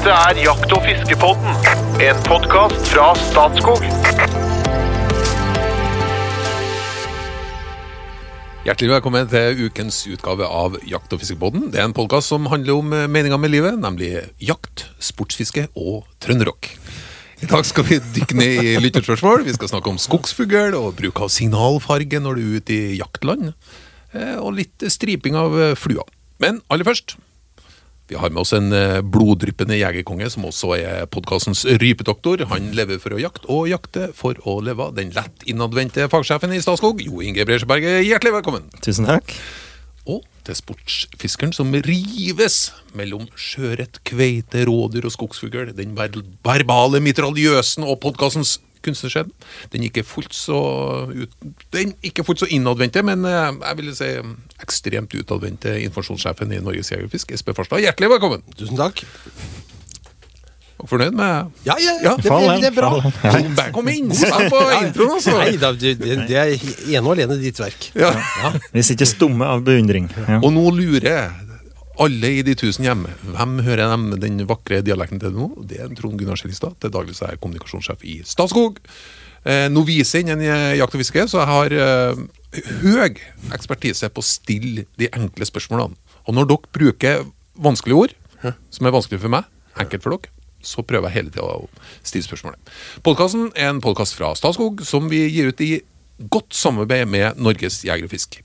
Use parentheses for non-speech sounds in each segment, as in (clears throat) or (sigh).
Dette er Jakt- og fiskepodden, en podkast fra Statskog. Hjertelig velkommen til ukens utgave av Jakt- og fiskepodden. Det er en podkast som handler om meninga med livet, nemlig jakt, sportsfiske og trønderrock. I dag skal vi dykke ned i lytterspørsmål. Vi skal snakke om skogsfugl og bruk av signalfarge når du er ute i jaktland. eh, Og litt striping av eh, flua. Men aller først vi har med oss en eh, bloddryppende jegerkonge som også er podkastens rypedoktor. Han lever for å jakte og jakte for å leve. Den lett innadvendte fagsjefen i Statskog, Jo Inge Bresjeberget, hjertelig velkommen. Tusen takk. Og til sportsfiskeren som rives mellom sjøørret, kveite, rådyr og skogsfugl. Den verbale mitraljøsen og podkastens kunstnerskjedd. Den ikke fullt så ut, Den ikke fullt så innadvendte, men eh, jeg ville si ekstremt utadvendte informasjonssjefen i Norges Jeger Espen Farstad. Hjertelig velkommen. Tusen takk. Og fornøyd med Ja, ja, Ja, det, det, det er bra. kom inn på introen, altså! Nei, da, det, det er ene og alene ditt verk. Ja. Vi sitter stumme av beundring. Ja. Og nå lurer alle i de tusen hjemme. Hvem hører dem den vakre dialekten til nå? Det er Trond Gunnar Skjelstad, til daglig så er jeg kommunikasjonssjef i Statskog. Eh, novise innen jakt og fiske, så jeg har eh, høy ekspertise på å stille de enkle spørsmålene. Og når dere bruker vanskelige ord, som er vanskelig for meg, enkelt for dere, så prøver jeg hele tida å stille spørsmålet. Podkasten er en podkast fra Statskog som vi gir ut i godt samarbeid med Norges Jeger og Fisk.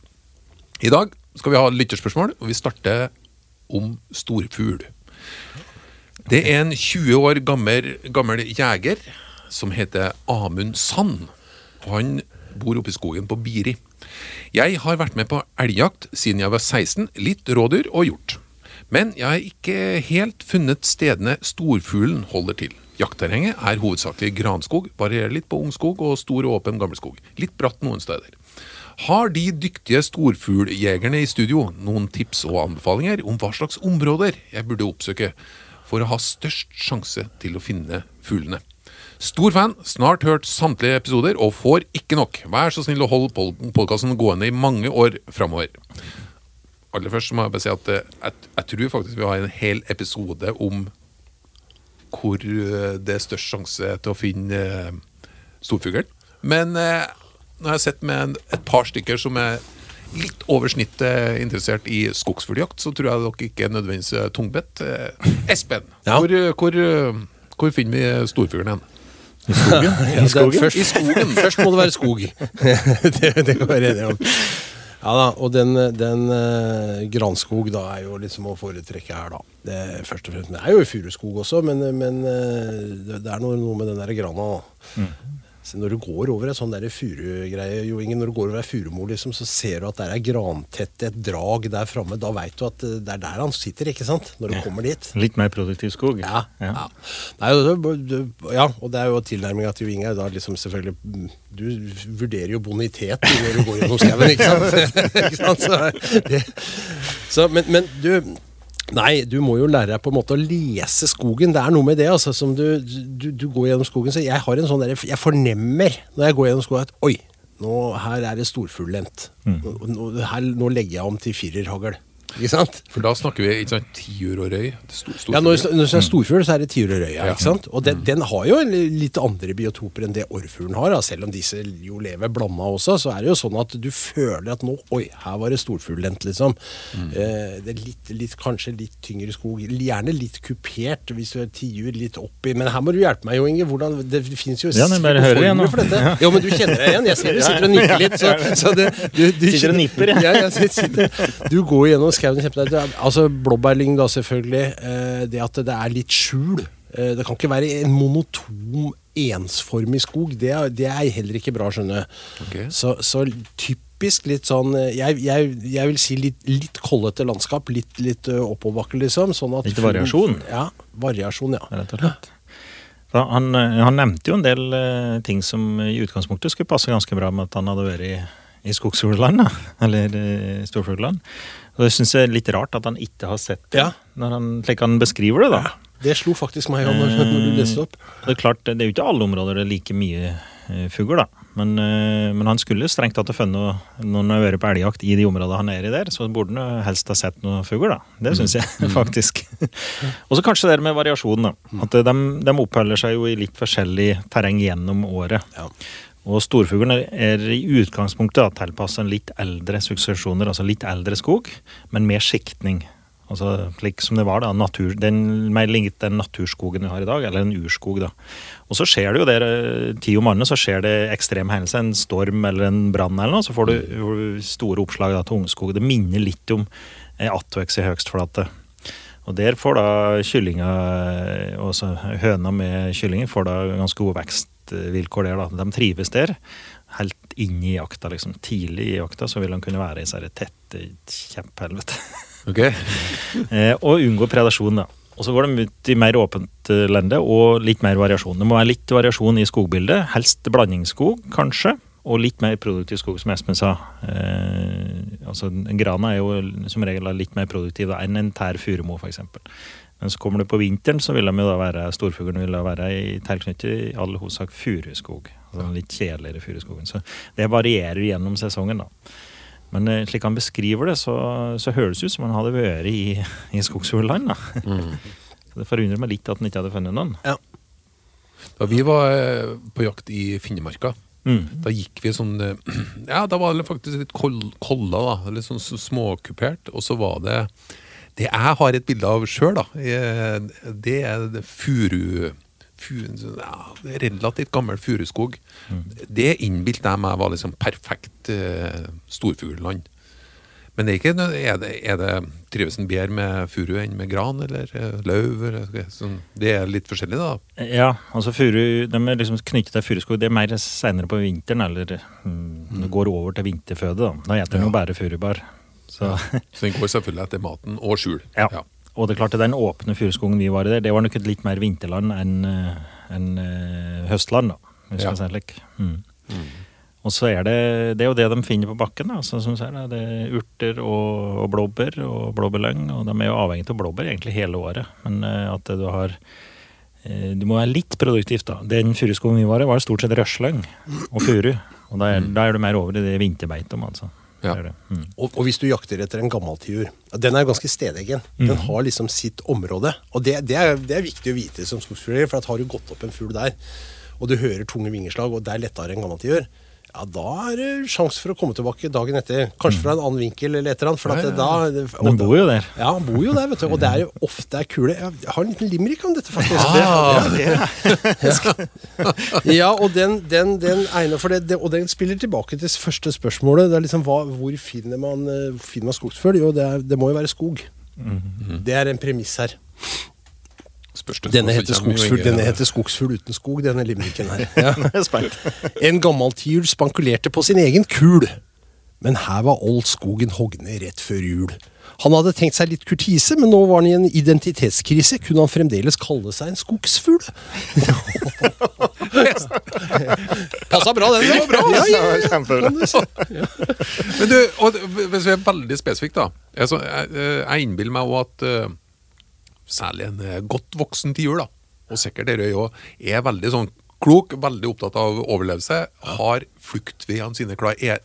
I dag skal vi ha lytterspørsmål, og vi starter om storfugl. Det er en 20 år gammel, gammel jeger som heter Amund Sand. Og han bor oppe i skogen på Biri. Jeg har vært med på elgjakt siden jeg var 16, litt rådyr og hjort. Men jeg har ikke helt funnet stedene storfuglen holder til. Jaktterrenget er hovedsakelig granskog, varierer litt på ungskog og stor og åpen gammelskog. Litt bratt noen steder. Har de dyktige storfugljegerne i studio noen tips og anbefalinger om hva slags områder jeg burde oppsøke for å ha størst sjanse til å finne fuglene? Stor fan, snart hørt samtlige episoder og får ikke nok. Vær så snill å holde podkasten gående i mange år framover. Aller først må jeg bare si at eh, jeg, jeg tror faktisk vi har en hel episode om hvor eh, det er størst sjanse til å finne eh, storfuglen. Men nå har jeg sett med et par stykker som er litt over snittet interessert i skogsfugljakt, så tror jeg dere ikke er nødvendigvis tungbedt. Eh, Espen, Ja. hvor, hvor, eh, hvor finner vi storfuglen hen? I skogen? (laughs) I skogen? Først, I skogen. først må det være skog. (laughs) det, det kan vi være enige om. Ja da, og den, den uh, granskog da er jo liksom å foretrekke her, da. Det, først og fremst, det er jo i furuskog også, men, men uh, det, det er noe, noe med den der grana. da. Så når du går over et sånn furugreie, Jo Inge, når du går over ei furumor, liksom, så ser du at det er grantett, et drag der framme. Da veit du at eh, det er der han sitter, ikke sant? Når du kommer dit. Litt mer produktiv skog. Ja. Ja. ja. Nei, ja, og det er jo tilnærminga til Jo Inge da liksom selvfølgelig Du vurderer jo bonitet når du går gjennom skauen, ikke sant? (laughs) ikke sant? Så, det, så, men, men du Nei, du må jo lære deg på en måte å lese skogen. Det er noe med det. altså, som Du, du, du går gjennom skogen, så jeg har en sånn der, jeg fornemmer når jeg går gjennom skogen at oi, nå, her er det storfugllendt. Nå, nå, nå legger jeg om til firerhagl. Ikke sant? For da snakker vi ikke sant, tiurrøy. Stor, Ja, når, det er storfugl, så er det tiurrøya. Ja. ikke sant? Og den, den har jo litt andre biotoper enn det orrfuglen har. Da. Selv om disse jo lever blanda også, så er det jo sånn at du føler at nå Oi, her var det storfuglent, liksom. Eh, det er litt, litt, kanskje litt tyngre skog. Gjerne litt kupert hvis du er tiur litt oppi. Men her må du hjelpe meg, Jo Inge. Hvordan, det fins jo Ja, bare sikkert hører igjen formler for dette. Jo, men du kjenner deg igjen. Jeg ser du sitter og (laughs) nikker litt. Så, så det, du, du Sitter og nipper, jeg. ja, jeg sitter, du går gjennom skauen kjempedeilig. Altså blåbærlyng, da, selvfølgelig. Eh, det at det er litt skjul. Eh, det kan ikke være en monotom, ensformig skog. Det, er- det er heller ikke bra, skjønner jeg. Ok. Så, så typisk litt sånn eh, Jeg, jeg, jeg vil si litt, litt kollete landskap. Litt, litt oppoverbakke, liksom. Sånn at Litt variasjon? Ja. Variasjon, ja. rett og slett. Han, han nevnte jo en del uh, ting som i utgangspunktet skulle passe ganske bra med at han hadde vært i, i skogsfugleland, (laughs) eller uh, storfugleland. Og det syns jeg er litt rart at han ikke har sett det, Ja. når han, slik han beskriver det. da. Det slo faktisk meg òg når, når du leste opp. Det er klart, det er jo ikke alle områder det er like mye eh, fugl, da. Men, eh, men han skulle strengt tatt ha funnet noen når han har vært på elgjakt i de områdene han er i der, så burde han helst ha sett noe fugl, da. Det syns jeg (laughs) faktisk. Og så kanskje det med variasjon. da. At de, de oppholder seg jo i litt forskjellig terreng gjennom året. Ja. Og storfuglen er, i utgangspunktet en litt eldre suksesjoner, altså litt eldre skog, men med skiktning. Altså slik som det var da, natur, den, mer lignet den naturskogen vi har i dag, eller en urskog. da. Og så skjer det jo der, eh, ti om morgenen så skjer det ekstrem hendelse, en storm eller en brann eller noe, så får du store oppslag da, til ungskog. Det minner litt om eh, attveks i høgstflate. Og der får da kyllinga, altså høna med kyllinger, får da ganske gode vekstvilkår der. da. De trives der. Helt inn i jakta, liksom. Tidlig i jakta så vil de kunne være i disse tette kjempehelvete. (laughs) Okay. Eh, og unngå predasjon, da. Og så går de ut i mer åpent eh, lende og litt mer variasjon. Det må være litt variasjon i skogbildet. Helst blandingsskog, kanskje. Og litt mer produktiv skog, som Espen sa. Eh, altså, Grana er jo som regel litt mer produktiv da, enn en tær furumo, f.eks. Men så kommer det på vinteren, så vil de jo da være storfuglen vil da være i tilknyttet i all hovedsak furuskog. Altså litt kjedeligere furuskogen. Så det varierer gjennom sesongen, da. Men eh, slik han beskriver det, så, så høres det ut som han hadde vært i, i skogsfuglland. (laughs) Så Det forundrer meg litt at han ikke hadde funnet noen. Ja. Da vi var eh, på jakt i Finnemarka, Mm. da gikk vi sånn eh, (clears throat) Ja, da var det faktisk litt kol kolla, da. Litt sånn småkupert. Og så var det Det jeg har et bilde av sjøl, eh, det er furu... furu... Ja, relativt gammel furuskog. Det innbilte jeg meg var liksom perfekt eh, storfuglland. Men er ikke er det, er det, trives en bedre med furu enn med gran eller eh, løv? Eller, sånn, det er litt forskjellig, da. Ja, altså furu, de er liksom knyttet til furuskog. Det er mer senere på vinteren, eller mm, det går over til vinterføde. Da Da spiser de jo bare furubar. Så, Så den går selvfølgelig etter maten og skjul. ja. Og det er klart at den åpne furuskogen vi var i der, det var nok et litt mer vinterland enn en, enn, eh, høstland, da. Hvis Ja. skal si like. mm. Mm. Og så er det, det er jo det de finner på bakken. da, som du ser. Det er urter og, og blåbær og blåbærlyng. Og de er jo avhengig av blåbær egentlig hele året. Men uh, at du har uh, Du må være litt produktiv, da. Den furuskogen vi var i, var stort sett røslyng og furu. Og da er, da er du mer over i det vinterbeitet, altså. Ja. Det er det. Mm. Og, og hvis du jakter etter en gammel tiur Den er jo ganske stedegen. Den har liksom sitt område. Og det, det, er, det er viktig å vite som skogsfugler, for at har du gått opp en fugl der, og du hører tunge vingeslag, og der lettere en gammel tiur, ja, da er det sjanse for å komme tilbake dagen etter. Kanskje fra en annen vinkel eller et eller annet. For at Ja, ja. da, og De bor jo der. Ja, han bor jo der, vet du. Og det er jo ofte er kule. Jeg har en liten limerick om dette, faktisk. Ah, Ja, (laughs) og den, den, den egner for det, det, Og den spiller tilbake til første spørsmålet. Det er liksom hva, Hvor finner man, eh, finner man skogsfugl? Jo, det, er, det må jo være skog. Det er en premiss her. Spørs det Denne heter skogsfugl Denne heter skogsfugl uten skog, denne limericken her. (laughs) Ja. En gammel tiur spankulerte på sin egen kul. Men her var all skogen hogne rett før jul. Han hadde tenkt seg litt kurtise, men nå var han i en identitetskrise. Kunne han fremdeles kalle seg en skogsfugl? (laughs) Passa bra, den. Det var bra. Ja, ja, ja. Kjempebra. Men du, og, hvis vi er veldig spesifikt, da. Jeg, jeg, jeg innbiller meg òg at eh, særlig en eh, godt voksen tiur, da, og sikkert Røy òg, er veldig sånn klok, veldig opptatt av overlevelse, har fluktveiene sine klare. Er,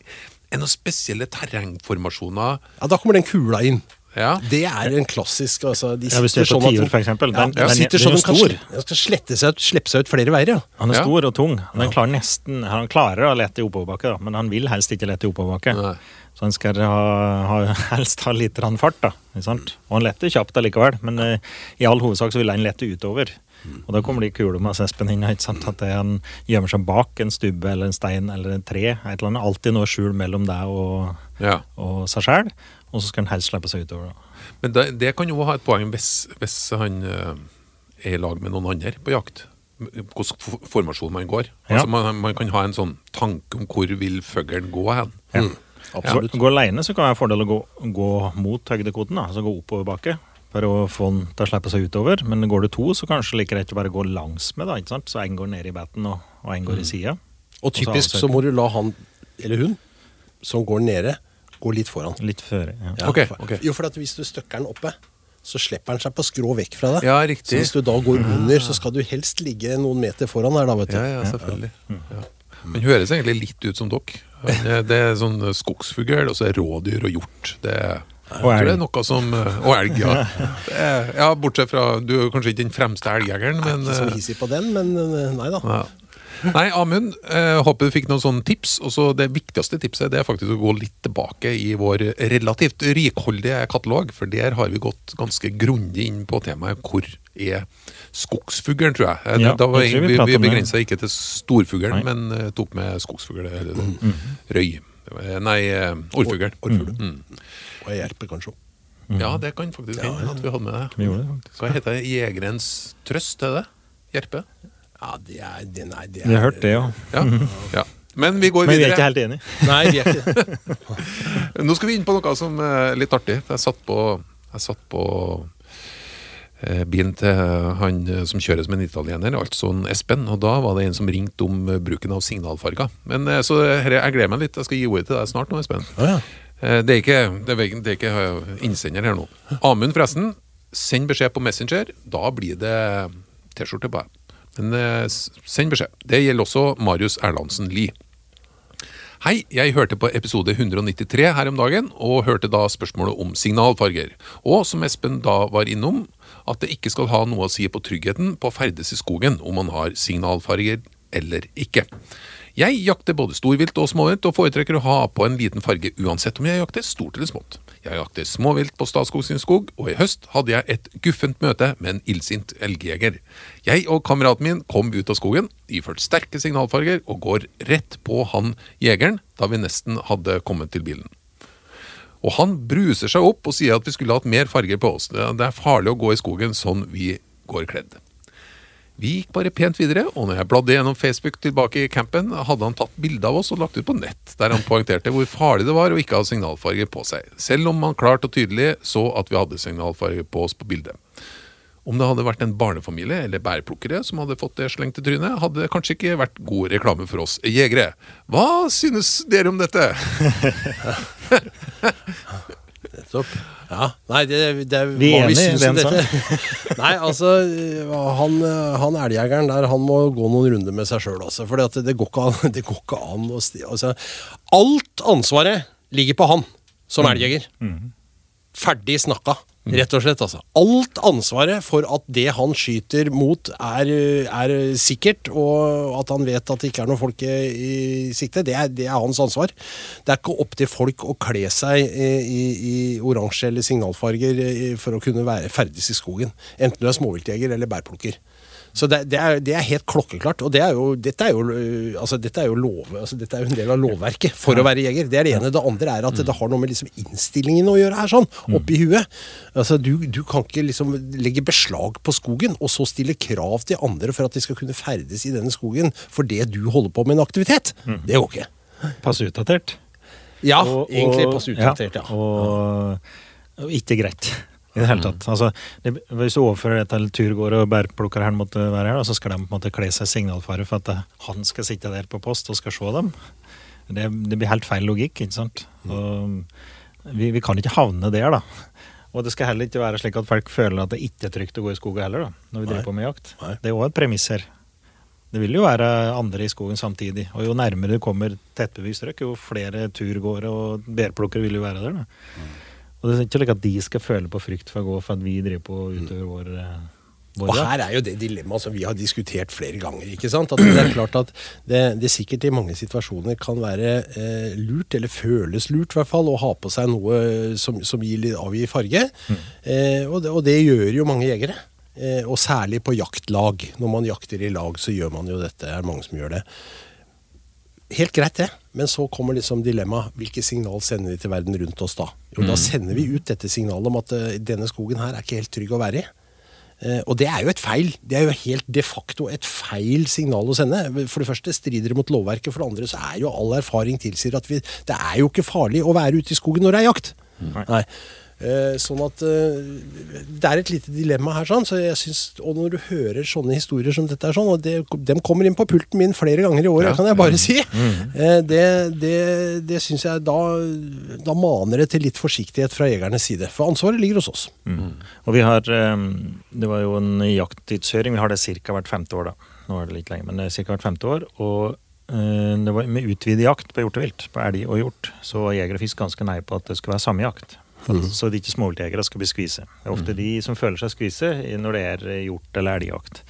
er det noen spesielle terrengformasjoner? Ja, Da kommer den kula inn. Ja. Det er en klassisk altså, de Ja, hvis du er på sånn tiur, den-. Ja, Den, den, sitter sånn at den stor. kan, den skal slette seg ut, slippe seg ut flere veier. ja. Han er Ja. stor og tung. Han klarer nesten Han klarer å lete i oppoverbakke, men han vil helst ikke lete i oppoverbakke. Så han skal ha, ha, helst ha litt fart, da. Ikke sant? Og han letter kjapt allikevel, men eh, i all hovedsak så vil han lette utover. Og da kommer de kule med sespen inn. Ikke sant? At han gjemmer seg bak en stubbe eller en stein eller et tre. Et eller annet. Alltid noe skjul mellom deg og, Ja. og seg sjøl. Og så skal han helst slippe seg utover. Da. Men det, det kan jo ha et poeng hvis, hvis han eh, er i lag med noen andre på jakt. Hvilken formasjon man går. Ja. Altså man, man kan ha en sånn tanke om hvor vil fuglen gå hen. Ja. Absolutt. Gå alene så kan det være en fordel å gå, gå mot høydekoten, da, altså gå oppoverbakke. For å få den til å slippe seg utover. Men går du to, så kanskje like greit å bare gå langs med, da, ikke sant? Så en går ned i baten, og, og en går i sida. Og typisk så må du la han eller hun som går nede, gå litt foran. Litt føre. Ja. Ja, okay, okay. Jo, for at hvis du støkker den oppe, så slipper han seg på skrå vekk fra deg. Ja, Så hvis du da går under, så skal du helst ligge noen meter foran der, da, vet du. Ja, ja, selvfølgelig. Ja. Han høres egentlig litt ut som dere. Er- Det er sånn skogsfugl, og så er rådyr og hjort. Det er Jeg tror det er noe som eh, Og elg, ja. Er- Ja, Bortsett fra Du er kanskje ikke den fremste elgjegeren, men Ikke så eh, hissig på den, men eh, nei da. ja. Nei, Amund, eh, håper du fikk noen sånne tips. Og så Det viktigste tipset det er faktisk å gå litt tilbake i vår relativt rikholdige katalog. For der har vi gått ganske grundig inn på temaet hvor er skogsfuglen, tror jeg. Ja, da var jeg tror vi vi, vi begrensa ikke til storfuglen, Nei. men uh, tok med skogsfugl. Eller røy. Eh, Nei, eh, orrfugl. Mm. Og jerpe, kanskje òg. Ja, det kan faktisk hende at vi hadde med det. Hva heter det? Jegerens trøst, er det? Gjerpe? Ja, det er, det, nei, det er Vi har hørt det, ja. Ja. ja. Men vi går Men vi er ikke helt enige. (laughs) Nei, vi er ikke. (laughs) Nå skal vi inn på noe som er litt artig. Jeg satt på, jeg satt på eh, bilen til han eh, som kjører som en italiener, altså en Espen. Og da var det en som ringte om eh, bruken av signalfarger. Men Så her, jeg gleder meg litt. Jeg skal gi ordet til deg snart nå, Espen. Oh, ja. Det er ikke, det er, det er ikke innsender her nå. Amund, forresten. Send beskjed på Messenger. Da blir det T-skjorte på deg. Men eh, send beskjed. Det gjelder også Marius Erlandsen Lie. Hei, jeg hørte på episode 193 her om dagen, og hørte da spørsmålet om signalfarger. Og som Espen da var innom, at det ikke skal ha noe å si på tryggheten på å ferdes i skogen om man har signalfarger eller ikke. Jeg jakter både storvilt og småvilt, og foretrekker å ha på en liten farge uansett om jeg jakter stort eller smått. Jeg jakter småvilt på Statskog sin skog, og i høst hadde jeg et guffent møte med en illsint elgjeger. Jeg og kameraten min kom ut av skogen, iført sterke signalfarger, og går rett på han jegeren da vi nesten hadde kommet til bilen. Og han bruser seg opp og sier at vi skulle hatt mer farger på oss. Det er farlig å gå i skogen sånn vi går kledd. Vi gikk bare pent videre, og når jeg bladde gjennom Facebook tilbake i campen, hadde han tatt bilde av oss og lagt ut på nett, der han poengterte hvor farlig det var å ikke ha signalfarger på seg, selv om han klart og tydelig så at vi hadde signalfarger på oss på bildet. Om det hadde vært en barnefamilie eller bærplukkere som hadde fått det slengt i trynet, hadde det kanskje ikke vært god reklame for oss jegere. Hva synes dere om dette? (laughs) Nettopp. Ja, nei, det, det er Vi hva vi syns om dette. (laughs) nei, altså, han, han elgjegeren der, han må gå noen runder med seg sjøl, altså. For det, går ikke an, (laughs) det går ikke an å sti... Altså, alt ansvaret ligger på han som elgjeger. Ferdig snakka. Rett og slett, altså. Alt ansvaret for at det han skyter mot, er, er sikkert, og at han vet at det ikke er noen folk i, sikte, det er, det er hans ansvar. Det er ikke opp til folk å kle seg i, i, i oransje eller signalfarger eh, for å kunne være ferdes i skogen. Enten du er småviltjeger eller bærplukker. Så det, det, er, det er helt klokkeklart. Og det er jo, dette, er jo, øh, altså, dette, er jo lov, altså, dette er jo en del av lovverket for å være jeger. Det er det ene. Det andre er at det har noe med liksom innstillingen å gjøre her, sånn. Oppi huet. Altså, du, du kan ikke liksom legge beslag på skogen, og så stille krav til andre for at de skal kunne ferdes i denne skogen for det du holder på med en aktivitet. Det går ikke. Passe utdatert. Ja, Og- egentlig passe utdatert, ja. Og, og ikke greit. I det hele tatt. Altså, det, hvis du overfører det til turgåere og bærplukkere her måtte være her, da, så skal de på en måte kle seg signalfare for at eh, han skal sitte der på post og skal se dem. Det, det blir helt feil logikk, ikke sant. Og vi, vi kan ikke havne der, da. Og det skal heller ikke være slik at folk føler at det ikke er trygt å gå i skogen heller, da, når vi Nei. driver på med jakt. Nei. Det er òg et premiss her. Det vil jo være andre i skogen samtidig. Og jo nærmere du kommer tettbevist strøk, jo flere turgåere og bærplukkere vil jo være der. Da. Og det er ikke slik at de skal føle på frykt for å gå for at vi driver på utover utøver vår, eh, Og her er jo det dilemmaet som vi har diskutert flere ganger. ikke sant? At det er klart at det, det sikkert i mange situasjoner kan være eh, lurt, eller føles lurt i hvert fall, å ha på seg noe som, som gir, avgir farge. Eh, og, det, og det gjør jo mange jegere. Eh, og særlig på jaktlag. Når man jakter i lag, så gjør man jo dette. Det er mange som gjør det. Helt greit, det. Men så kommer liksom dilemmaet. Hvilke signal sender vi til verden rundt oss da? Jo, da sender vi ut dette signalet om at uh, denne skogen her er ikke helt trygg å være i. Uh, og det er jo et feil. Det er jo helt de facto et feil signal å sende. For det første strider det mot lovverket, for det andre så er jo all erfaring tilsier at vi, det er jo ikke farlig å være ute i skogen når det er jakt. Nei. Eh, sånn at eh, Det er et lite dilemma her, sånn, så jeg synes, og når du hører sånne historier som dette, er sånn, og det, dem kommer inn på pulten min flere ganger i året, Ja. kan jeg bare si, Mm. det, det, det syns jeg da, da maner det til litt forsiktighet fra jegernes side. For ansvaret ligger hos oss. Og vi har eh, Det var jo en jakttidshøring. Vi har det ca. hvert femte år, da. Nå er det litt lenge, men det ca. hvert femte år. Og eh, det var med utvidet jakt på hjortevilt, på elg og hjort, så var jeger og fisk ganske nei på at det skulle være samme jakt. For, Så de ikke småviltjegere skal bli skvise. Det er ofte de som føler seg skvise når det er hjort- eller elgjakt.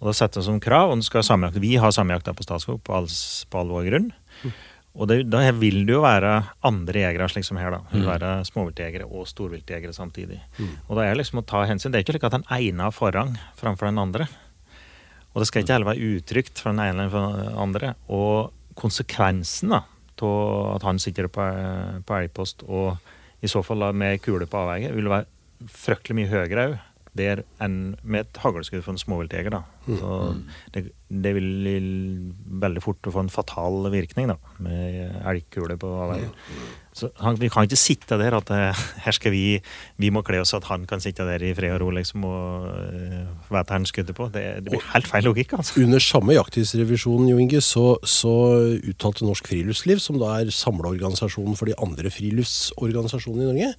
Og da setter de som krav og skal samjakt. Vi har samjakta på Statskog på, all, på all vår grunn. Og det, da vil det jo være andre jegere, slik som her. da. Det vil være småviltjegere og storviltjegere samtidig. Og da er det liksom å ta hensyn. Det er ikke slik at den ene har forrang framfor den andre. Og det skal ikke heller være utrygt for den ene eller for den andre. Og konsekvensen da, av at han sitter på, på elgpost og i så fall med kule på avveie, vil være fryktelig mye høyere òg der enn med et haglskudd for en småviltjeger. da. Så det, det vil veldig fort få en fatal virkning da, med elgkule på avveie. Så han, vi kan ikke sitte der at eh, her skal vi vi må kle oss så at han kan sitte der i fred og ro liksom, og uh, vite han skuddet på. Det, det blir helt feil logikk. altså. Under samme jakttidsrevisjonen Jo Inge, så, så uttalte Norsk Friluftsliv, som da er samleorganisasjonen for de andre friluftsorganisasjonene i Norge,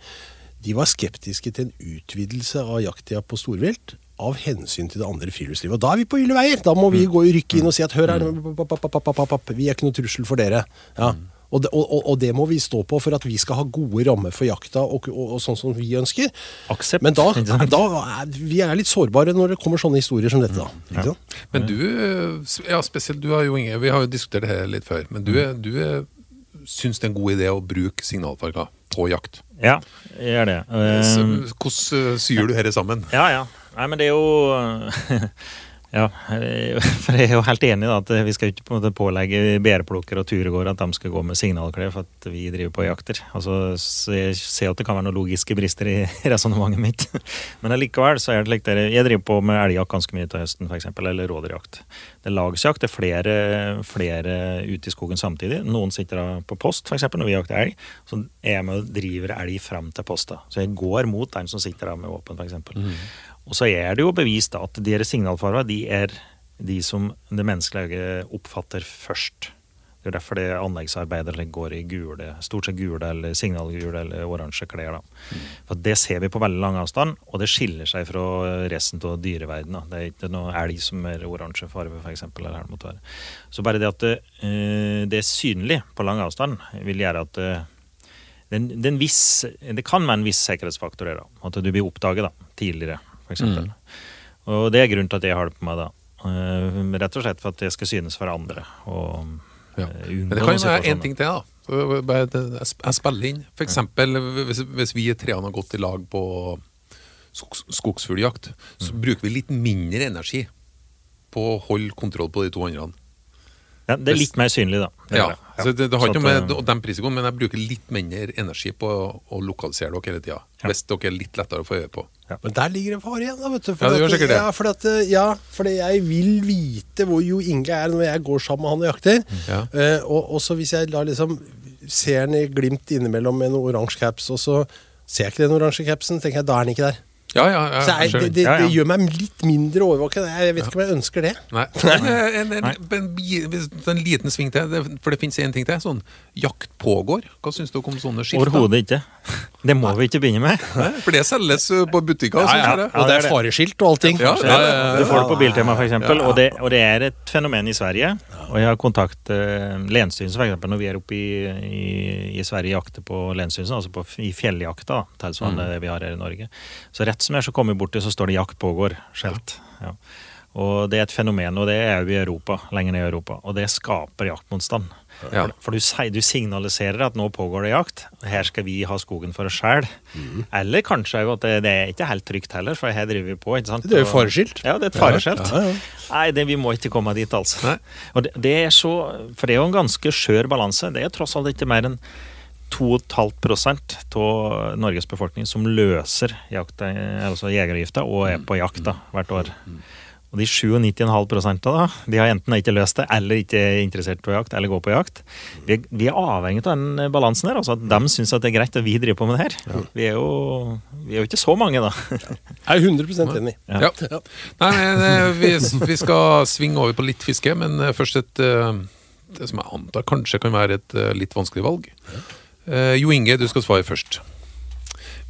de var skeptiske til en utvidelse av jakttida på storvilt av hensyn til det andre friluftslivet. Og da er vi på ville veier! Da må vi gå i rykke inn og si at hør her, papp, vi er ikke noe trussel for dere. Ja. Og det, og, og, og det må vi stå på for at vi skal ha gode rammer for jakta og, og, og sånn som vi ønsker. Aksept. Men da, (laughs) da er vi er litt sårbare når det kommer sånne historier som dette. da. Sant? Men du, ja spesielt du har jo Inge, vi har jo diskutert det her litt før, men du, du syns det er en god idé å bruke signalfarger på jakt. Ja, jeg gjør det. Eh, hvordan eh, syr du dette sammen? Ja, ja. Nei, men det er jo (laughs) Ja, eh, (laughs) for jeg er jo helt enig i at vi skal ikke på en måte pålegge bæreplukkere og turegåere at de skal gå med signalklær for at vi driver på jakter. Altså, så jeg ser at det kan være noen logiske brister i (laughs) resonnementet mitt. (laughs) Men allikevel så er det slik jeg driver på med elgjakt ganske mye til høsten, f.eks., eller rådyrjakt. Det er lagsjakt, det er flere, flere ute i skogen samtidig. Noen sitter på post, f.eks. når vi jakter elg. Så er jeg med og driver elg fram til posta. Så jeg går mot den som sitter der med våpen, f.eks. Og så er det jo bevist at de signalfarver de er de som det menneskelige øyet oppfatter først. Det er derfor det anleggsarbeidere går i gule, stort sett gule eller signalgule eller oransje klær. da. For Det ser vi på veldig lang avstand, og det skiller seg fra resten av dyreverdenen. Det er ikke noe elg som er oransje farge, f.eks. Så bare det at det, eh, det er synlig på lang avstand, vil gjøre at eh, det, den, en- det, er en viss, det kan være en viss sikkerhetsfaktor her. At du blir oppdaget da, tidligere, f.eks. Mm. Og det er grunnen til at jeg har det på meg, da. Eh, rett og slett for at det skal synes for andre. Og Ja. eh, Men det kan jo være én ting til. da. Jeg spiller inn. For eksempel hvis, hvis vi treene har gått i lag på skogs, skogsfugljakt, så bruker vi litt mindre energi på å holde kontroll på de to andre. Ja, det er litt mer synlig, da. Det Ja, det. så det, det har ikke noe med å den risikoen, men jeg bruker litt mindre energi på å, å lokalisere dere hele tida. Ja. Hvis dere er litt lettere å få øye på. Men der ligger en fare igjen, da, vet du. Ja, det gjør sikkert det. Ja, for at, eh, ja, fordi jeg vil vite hvor Jo Inge er når jeg går sammen med han og jakter. Ja. Uh, og også hvis jeg da liksom ser han i glimt innimellom med en oransje caps, og så ser jeg ikke den oransje capsen, tenker jeg da er han ikke der. Ja, ja, ja, Så jeg, det, det, Ja, ja. det gjør meg litt mindre overvåket. Jeg vet ikke om jeg ønsker det. Nei. Eh, en, en, en, en liten sving til, det- for det finnes en ting til. Sånn jakt pågår. Hva syns dere om sånne skilter? Overhodet ikke. Det må vi ikke begynne med. Nei, For det selges uh, på butikker. Ja, synes ja. det. Og det det er fareskilt og allting. Ja, ja, ja, ja. Du får det på Biltema, f.eks. Og, det- og det er et fenomen i Sverige. Og jeg har kontakt uh, Länsstyrelsen, f.eks. Når vi er oppe i, i, i Sverige og jakter på Länsstyrelsen, altså på, i fjelljakta, tilsvarende mm. det vi har her i Norge. Så rett som jeg så kommer borti, så står det 'jakt pågår' skjelt. Ja. Og det er et fenomen, og det er jo i Europa, lenger ned i Europa. Og det skaper jaktmotstand. Ja. For, du, du signaliserer at nå pågår det jakt. Her skal vi ha skogen for oss sjøl. Eller kanskje jo at det, det er ikke helt trygt heller, for her driver vi på. ikke sant? Det er jo fareskilt. Ja, det er et fareskilt. Ja, ja. Nei, det, vi må ikke komme dit, altså. Nei. Og det, det er så, for det er jo en ganske skjør balanse. Det er tross alt ikke mer enn 2,5% av Norges befolkning som løser jakt, altså jegeravgifta og er på jakt da, hvert år. Og de 97,5 da, de har enten ikke løst det, eller ikke er interessert på jakt, eller går på jakt. Vi, er- vi er avhengig av den balansen her, altså at de syns at det er greit at vi driver på med det her. Vi, er jo, vi er jo ikke så mange, da. Jeg er 100% enig. Ja. Nei, nei, eh, vi, vi skal svinge over på litt fiske, men eh, først et eh, det som jeg antar kanskje kan være et eh, litt vanskelig valg. Eh, Jo Inge, du skal svare først.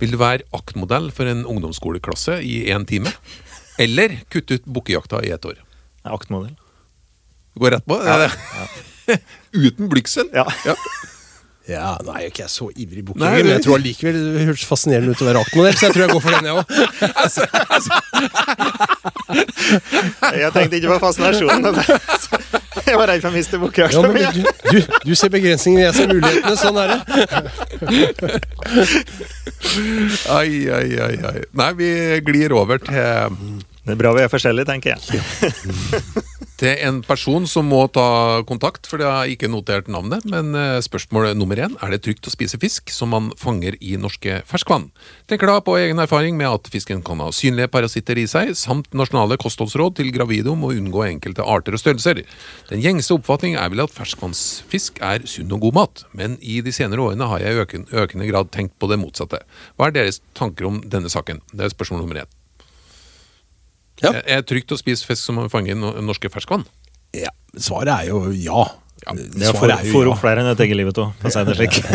Vil du være aktmodell for en ungdomsskoleklasse i én time? Eller kutte ut bukkejakta i ett år? Aktmodell. Går rett på? Ja, (laughs) Uten blygsel? Ja. ja. Ja, nå er jo ikke jeg så ivrig bookinger, men jeg tror allikevel det hørtes fascinerende ut å være aktmodell, så jeg tror jeg går for den, jeg òg. (laughs) Jeg tenkte ikke på fascinasjonen. (laughs) Jeg var redd for å miste Ja, bukkejakta mi. du, du, du ser begrensningene, jeg ser mulighetene. Sånn er det. Ai, ai, ai, ai. Nei, vi glir over til, Det er bra vi er forskjellige, tenker jeg. (laughs) til en person som må ta kontakt, for det har ikke notert navnet. Men eh, spørsmål nummer én er det trygt å spise fisk som man fanger i norske ferskvann. Tenker da på egen erfaring med at fisken kan ha synlige parasitter i seg, samt nasjonale kostholdsråd til gravide om å unngå enkelte arter og størrelser. Den gjengse oppfatning er vel at ferskvannsfisk er sunn og god mat, men i de senere årene har jeg i økende grad tenkt på det motsatte. Hva er deres tanker om denne saken? Det er spørsmål nummer én. Ja. Er det trygt å spise fisk som fanger norske ferskvann? Ja, svaret er jo ja. Det er for, for opp flere enn et eget livet òg, for å si det slik. (laughs)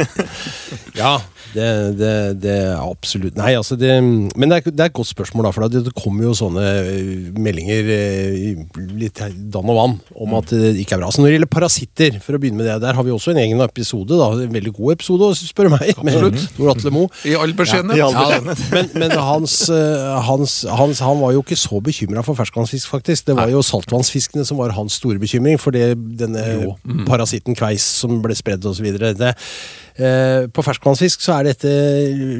Ja, det, det, det er absolutt Nei, altså det Men det er, det er et godt spørsmål, da. For det, det kommer jo sånne eh, meldinger eh, litt dann og vann om at det ikke er bra. Så når det gjelder parasitter, for å begynne med det, der har vi også en egen episode. da, En veldig god episode, spør du meg. Med Tor Atle Moe. I all beskjedenhet. Ja, (laughs) men men hans, eh, hans, hans, han var jo ikke så bekymra for ferskvannsfisk, faktisk. Det var jo saltvannsfiskene som var hans store bekymring, for det, denne parasitten kveis som ble spredd osv. Eh, på ferskvannsfisk så er dette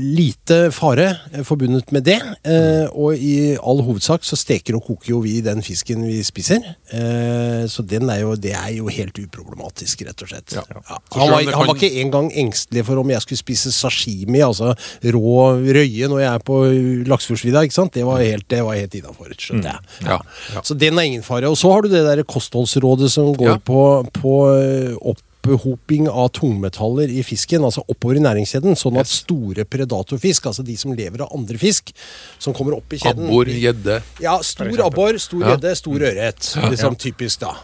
lite fare eh, forbundet med det. Eh, og i all hovedsak så steker og koker jo vi den fisken vi spiser. Eh, så den er jo, det er jo helt uproblematisk, rett og slett. Ja. Ja. Han, var, han var ikke engang engstelig for om jeg skulle spise sashimi, altså rå røye, når jeg er på Laksefjordsvidda. Det var helt, det var helt innafor, skjønner jeg. Ja. Så den er ingen fare. Og så har du det der kostholdsrådet som går på, på eh, opphoping av tungmetaller i fisken, altså oppover i næringskjeden, sånn at store predatorfisk, altså de som lever av andre fisk, som kommer opp i kjeden Abbor, gjedde. ja, stor abbor, stor Ja. stor ørret. Liksom typisk, da.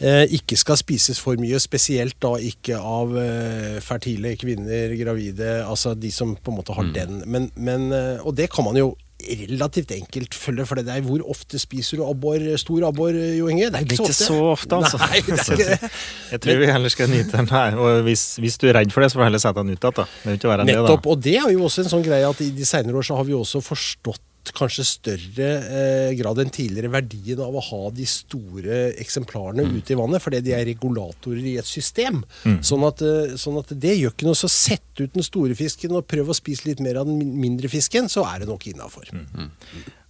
Eh, ikke skal spises for mye, spesielt da ikke av eh, fertile kvinner, gravide, altså de som på en måte har den. Men, men, eh, og det kan man jo relativt enkelt følge, for det er hvor ofte spiser du abbor, stor abbor, Jo Inge? Det er Det ikke er så ofte. så ofte, altså. Nei, det er ikke det. (laughs) Jeg tror vi heller skal nyte den her. Og hvis, hvis du er redd for det, så får du heller sette den ut igjen. Nettopp. Det ikke det. Og det er jo også en sånn greie at i de senere år så har vi også forstått kanskje større eh, grad enn tidligere verdien av å ha de store eksemplarene ute i vannet, fordi de er regulatorer i et system. Sånn, at, eh, sånn at det gjør ikke noe. Så sett ut den store fisken og prøv å spise litt mer av den mindre fisken, så er det nok innafor.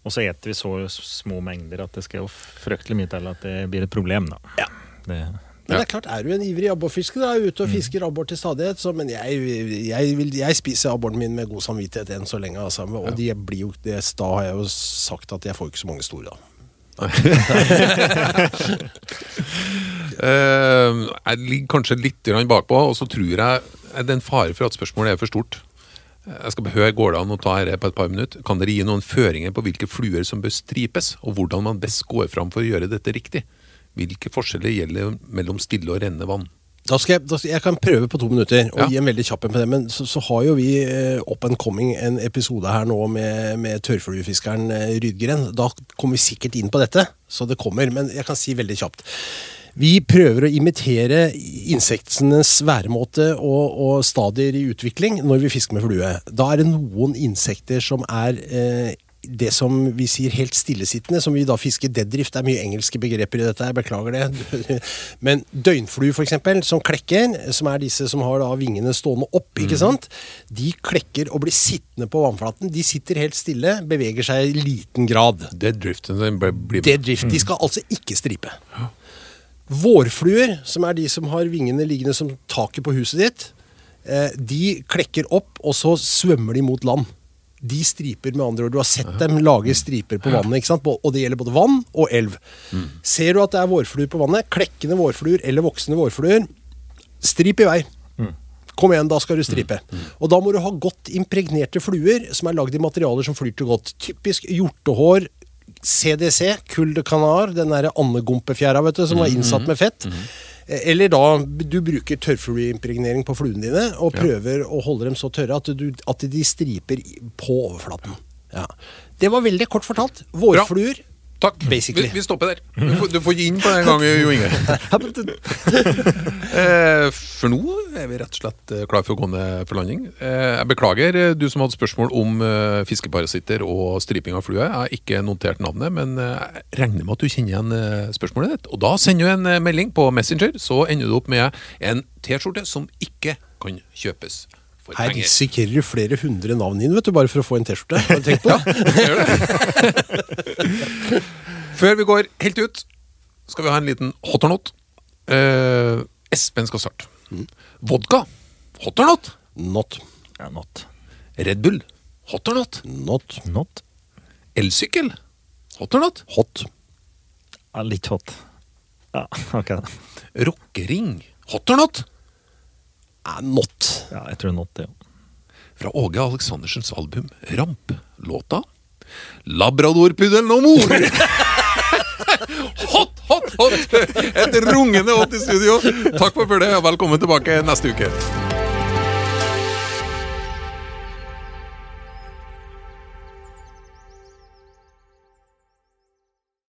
Og så eter vi så små mengder at det skal jo fryktelig mye til at det blir et problem, da. Ja. Det, Men det er klart, er du en ivrig abborfisker, da, ute og fisker abbor til stadighet, så Men jeg, jeg, vil, jeg spiser abboren min med god samvittighet enn så lenge, altså. Og de blir jo det, Da har jeg jo sagt at jeg får ikke så mange store, da. uh, (laughs) jeg ligger kanskje litt bakpå, og så tror jeg er det en fare for at spørsmålet er for stort. Eh, Jeg skal behøre Går det an å ta dette på et par minutter? Kan dere gi noen føringer på hvilke fluer som bør stripes, og hvordan man best går fram for å gjøre dette riktig? Hvilke forskjeller gjelder mellom stille og rennende vann? Da skal jeg, da skal, jeg kan prøve på to minutter og Ja. gi en veldig kjapp en på det. Men så, så har jo vi eh, up and coming en episode her nå med, med tørrfluefiskeren eh, Rydgren. Da kommer vi sikkert inn på dette, så det kommer. Men jeg kan si veldig kjapt. Vi prøver å imitere insektenes væremåte og, og stadier i utvikling når vi fisker med flue. Da er det noen insekter som er eh, det som vi sier helt stillesittende, som vi da fisker deadrift. Det er mye engelske begreper i dette, jeg beklager det. (laughs) Men døgnflue, for eksempel, som klekker, som er disse som har da vingene stående opp, ikke sant? De klekker og blir sittende på vannflaten. De sitter helt stille, beveger seg i liten grad. Med. Deadrift. De skal altså ikke stripe. Vårfluer, som er de som har vingene liggende som taket på huset ditt, eh, de klekker opp, og så svømmer de mot land. De striper med andre ord. Du har sett dem lage striper på vannet. ikke sant? Og det gjelder både vann og elv. Ser du at det er vårfluer på vannet, klekkende vårfluer eller voksne vårfluer, strip i vei. Kom igjen, da skal du stripe. Og da må du ha godt impregnerte fluer som er lagd i materialer som flyter godt. Typisk hjortehår, CDC, Cull de Canar, den derre andegompefjæra som var innsatt med fett. Eller da du bruker tørrflueimpregnering på fluene dine og prøver å holde dem så tørre at, du, at de striper på overflaten. Ja. Det var veldig kort fortalt. Vårfluer Takk. Basically. Vi, vi stopper der. Du får, du får gi inn på den gangen, Jo Inge. (laughs) Eh, for nå er vi rett og slett eh, klar for å gå ned for landing. Eh, jeg beklager du som hadde spørsmål om fiskeparasitter og striping av flue. Jeg har ikke notert navnet, men jeg regner med at du kjenner igjen spørsmålet ditt. Og da sender du en melding på Messenger, så ender du opp med en T-skjorte som ikke kan kjøpes for Her penger. risikerer du flere hundre navn inn, vet du, bare for å få en T-skjorte. Har du tenkt på det? (laughs) Før vi går helt ut, skal vi ha en liten hot or not. Uh, Espen skal starte. Vodka. Hot or not? Not. Ja, not. Red Bull. Hot or not? Not. Not. Elsykkel. Hot or not? Hot. Ja, litt hot. Ja, (laughs) ok. Rockering. Hot or not? Eh, Not. Ja, jeg tror not, det. Ja. Fra Åge Aleksandersens album Ramp. Låta Labradorpuddelen og mor. hot, hot, hot! Et rungende hot i studio. Takk for følget, og velkommen tilbake neste uke.